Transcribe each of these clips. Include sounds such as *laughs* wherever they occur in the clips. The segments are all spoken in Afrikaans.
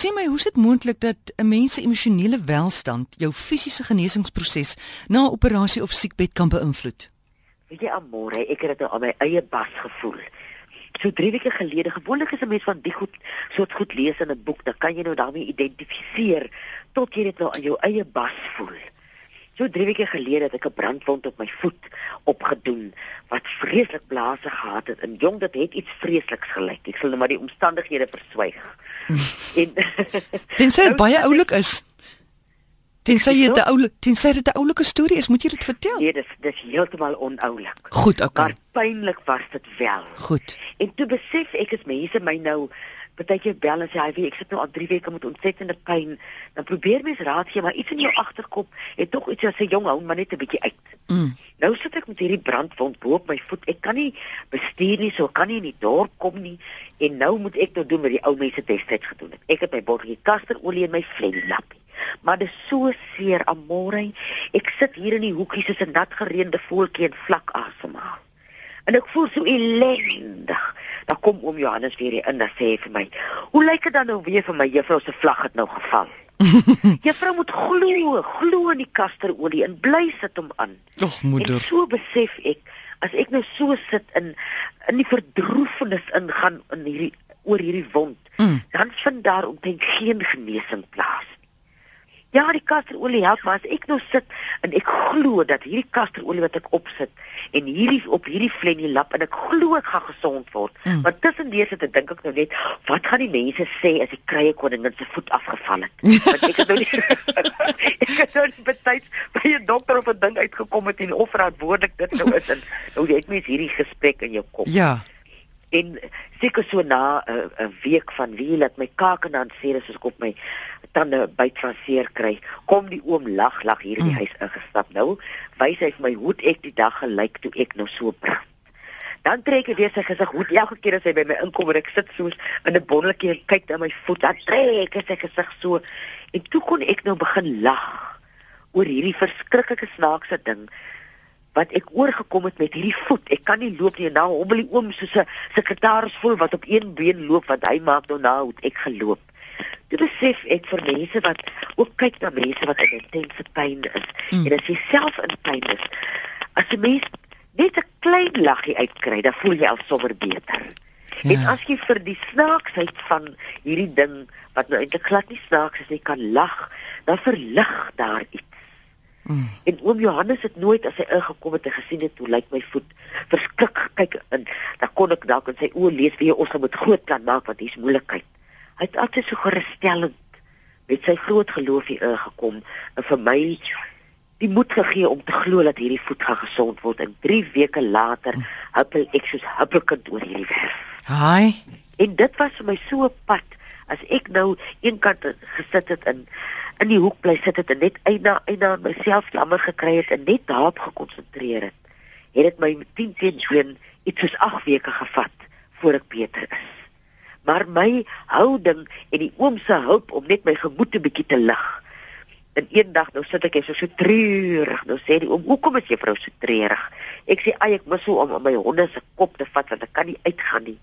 Sê my, hoe is dit moontlik dat 'n mens se emosionele welstand jou fisiese genesingsproses na 'n operasie of siekbed kan beïnvloed? Weet jy, Amore, ek het dit nou aan my eie bas gevoel. So 3 weke gelede, gewoonlik is 'n mens van die goed soort goed lees in 'n boek, dan kan jy nou daarmee identifiseer tot jy dit nou aan jou eie bas voel. So 3 weke gelede het ek 'n brandwond op my voet opgedoen wat vreeslik blaase gehad het. En jong, dit het iets vreesliks gelyk. Ek sal nou maar die omstandighede verswyg. *laughs* en *laughs* tensy dit baie oulik is. Tensy dit 'n oulike, tensy dit 'n oulike storie is, moet jy dit vertel. Nee, dis dis heeltemal onoulik. Goed, okay. Maar pynlik was dit wel. Goed. En toe besef ek is mense my nou partykeer bel en sê hy ek sit nou al 3 weke met ontsettende pyn. Dan probeer mens raad gee, maar iets in jou agterkop het tog iets as 'n jong hou maar net 'n bietjie uit. Mm. Nou sit ek met hierdie brandwond bo op my voet. Ek kan nie bestuur nie, so kan nie in die dorp kom nie. En nou moet ek nou doen wat die ou mense destyds gedoen het. Ek het my botteltjie kasterolie in my vlei lap. Maar dit so seer, amore. Ek sit hier in die hoekie soos 'n nat gereende voeltjie en vlak asemhaal. En ek voel so ellendig. Dan kom oom Johannes weer hier in en sê vir my: "Hoe lyk dit dan nou weer vir my juffrou se vlag het nou geval?" *laughs* juffrou moet glo, glo in die kasterolie en bly sit hom aan. Ag moeder. En so besef ek as ek nou so sit in in die verdroefenis ingaan in hierdie oor hierdie wond, mm. dan vind daar omtrent geen genesing plaas. Ja, die kasterolie help, maar as ek nou sit en ek glo dat hierdie kasterolie wat ek opsit en hierdie op hierdie flennie lap en ek glo ek gaan gesond word. Mm. Maar tussendeur sit ek dink ek nou net, wat gaan die mense sê as die krye koningin se voet afgeval het? Want ek het nou nie *laughs* ek het nou nie betyds by 'n dokter of 'n ding uitgekom het en of verantwoordelik dit nou is en nou jy het mens hierdie gesprek in jou kop. Ja. En seker so na 'n uh, week van wie laat my kake dan sê as ek op my tande byt van seer kry, kom die oom lag lag hier in die mm. huis ingestap. Nou wys hy vir my hoe ek die dag gelyk toe ek nou so brand. Dan trek hy weer sy gesig hoe elke keer as hy by my inkom en ek sit soos in 'n bondeltjie en kyk na my voet, dan trek hy sy gesig so en toe kon ek nou begin lag oor hierdie verskriklike snaakse ding wat ek oorgekom het met hierdie voet. Ek kan nie loop nie en nou hobbel die oom soos 'n sekretaris voel wat op een been loop wat hy maak nou nou het ek geloop. Dit besef ek vir mense wat ook kyk na mense wat in intense pyn is mm. en as jy self in pyn is, as jy mens net 'n klein laggie uitkry, dan voel jy al sommer beter. Ja. En as jy vir die snaaksheid van hierdie ding wat nou eintlik glad nie snaaks is nie, kan lag, dan verlig daar iets. Mm. En oom Johannes het nooit as hy ingekom het en gesien het hoe lyk my voet verskrik kyk en dan kon ek dalk in sy oë lees wie ons moet groot plan maak want hier's moeilikheid. Hy het altyd so gerusstellend met sy groot geloof hier ingekom en vir my die moed gegee om te glo dat hierdie voet gaan gesond word en 3 weke later huppel ek soos huppelkind oor hierdie werf. Haai. En dit was vir my so 'n pad as ek nou eenkant gesit het in in die hoek bly sit het en net eina eina myself jammer gekry het en net daarop gekonsentreer het, het dit my 10 teen 1 iets soos 8 weke gevat voor ek beter is. Maar my houding en die oom se hulp om net my gemoed 'n bietjie te lig. En eendag nou sit ek so so treurig. Nou sê die oom, "Hoekom is juffrou so treurig?" Ek sê, "Ag, ek mis so om my honde se kop te vat want ek kan nie uitgaan nie."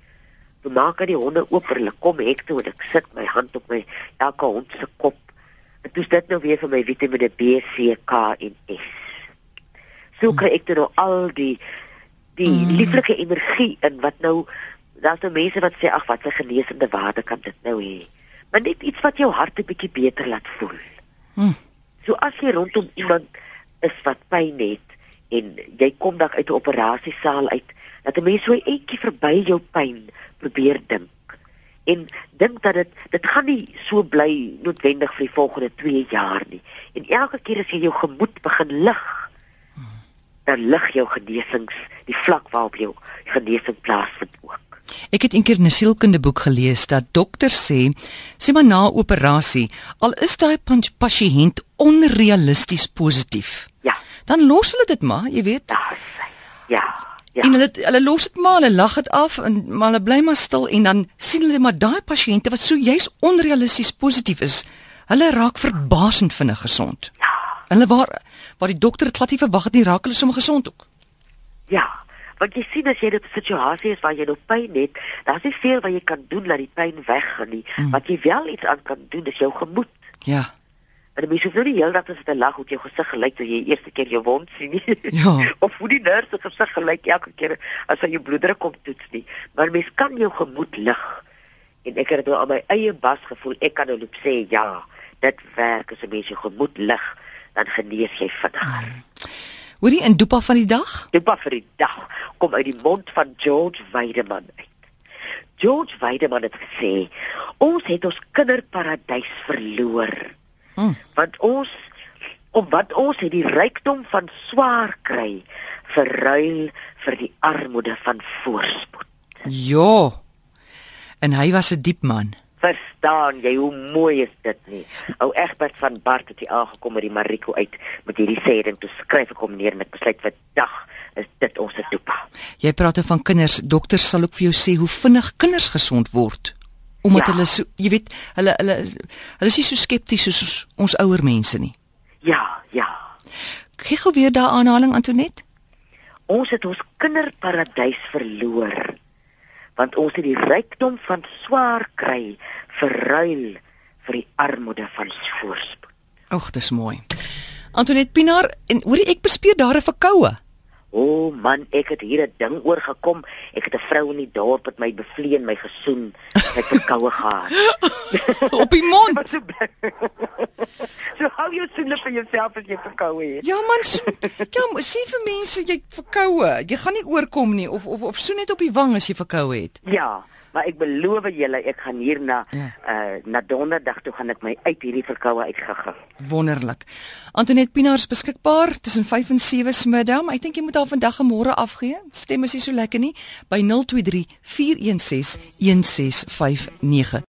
Toe maak hy die honde oop, hulle kom hek toe en ek sit my hand op my elke hond se kop En dis dit nou weer vir my Vitamiene B, C, K en S. So kry ek dan nou al die die mm. lieflike energie in wat nou daar's nou mense wat sê ag wat 'n genesende waarde kan dit nou hê. Maar net iets wat jou hart 'n bietjie beter laat voel. Mm. So as jy rondom iemand is wat pyn het en jy kom dan uit 'n operasiesaal uit, dat 'n mens so eentjie verby jou pyn probeer dink en dink dat dit dit gaan nie so bly noodwendig vir die volgende 2 jaar nie. En elke keer as jy jou gemoed begin lig, dan lig jou genesings die vlak waarop jou genesing plaasvind ook. Ek het eendag 'n sielkundige boek gelees dat dokters sê, sê maar na operasie, al is daai pasiënt onrealisties positief. Ja. Dan los hulle dit maar, jy weet. Ja. Ja. Ja. En hulle hulle los dit maar, hulle lag dit af en maar hulle bly maar stil en dan sien hulle maar daai pasiënte wat so juis onrealisties positief is, hulle raak verbasend vinnig gesond. Ja. Hulle waar waar die dokter dit glad nie verwag het nie, raak hulle sommer gesond ook. Ja. Want jy sien as jy in 'n situasie is waar jy nou pyn het, daar's nie veel wat jy kan doen dat die pyn weggaan nie. Mm. Wat jy wel iets aan kan doen is jou gemoed. Ja. En die mense sou nie heeldag as 'n lag op jou gesig gelyk toe jy eerste keer jou wond sien nie. Ja. *laughs* of hoe die nurse se gesig gelyk elke keer as hy jou bloeddruk kom toets nie. Maar mens kan jou gemoed lig. En ek het dit nou aan my eie bas gevoel. Ek kan nou loop sê ja, dit werk as 'n mens jou gemoed lig, dan genees jy vinniger. Mm. Hoorie in Dopa van die dag? Dopa vir die dag kom uit die mond van George Weideman uit. George Weideman het gesê: "Ons het ons kinderparadys verloor." Hmm. Want ons om wat ons het die rykdom van swaar kry verruil vir die armoede van voorspoed. Ja. En hy was 'n diep man. Verstaan jy hoe mooi is dit nie? Ou Egbert van Bart het hier aangekom met die Mariko uit met hierdie sê ding toe skryf ek hom neer en ek besluit vir dag is dit ons se dopa. Jy praat nou van kinders. Dokters sal ook vir jou sê hoe vinnig kinders gesond word omdat Ja. hulle so, jy weet, hulle hulle hulle is nie so skepties soos ons ouer mense nie. Ja, ja. Gee gou weer daai aanhaling Antonet. Ons het ons kinderparadys verloor. Want ons het die rykdom van swaar kry verruil vir die armoede van voorspoed. Ag, dis mooi. Antonet Pinaar en hoorie ek bespeer daar 'n verkoue. O oh man, ek het hier 'n ding oorgekom. Ek het 'n vrou in die dorp wat my bevleen, my gesoen, het verkoue gehad. *laughs* Op die mond. *laughs* So. So hou jou soene vir jouself as jy verkoue het. Ja man, ja, sê vir mense jy verkoue. Jy gaan nie oorkom nie of of of so net op die wang as jy verkoue het. Ja, maar ek beloof julle ek gaan hier na Ja. uh na donderdag toe gaan ek my uit hierdie verkoue uitgegaan. Wonderlik. Antonet Pinaar is beskikbaar tussen 5 en 7 smiddag. maar Ek dink jy moet haar vandag en môre afgee. Stem is nie so lekker nie by 023 416 1659.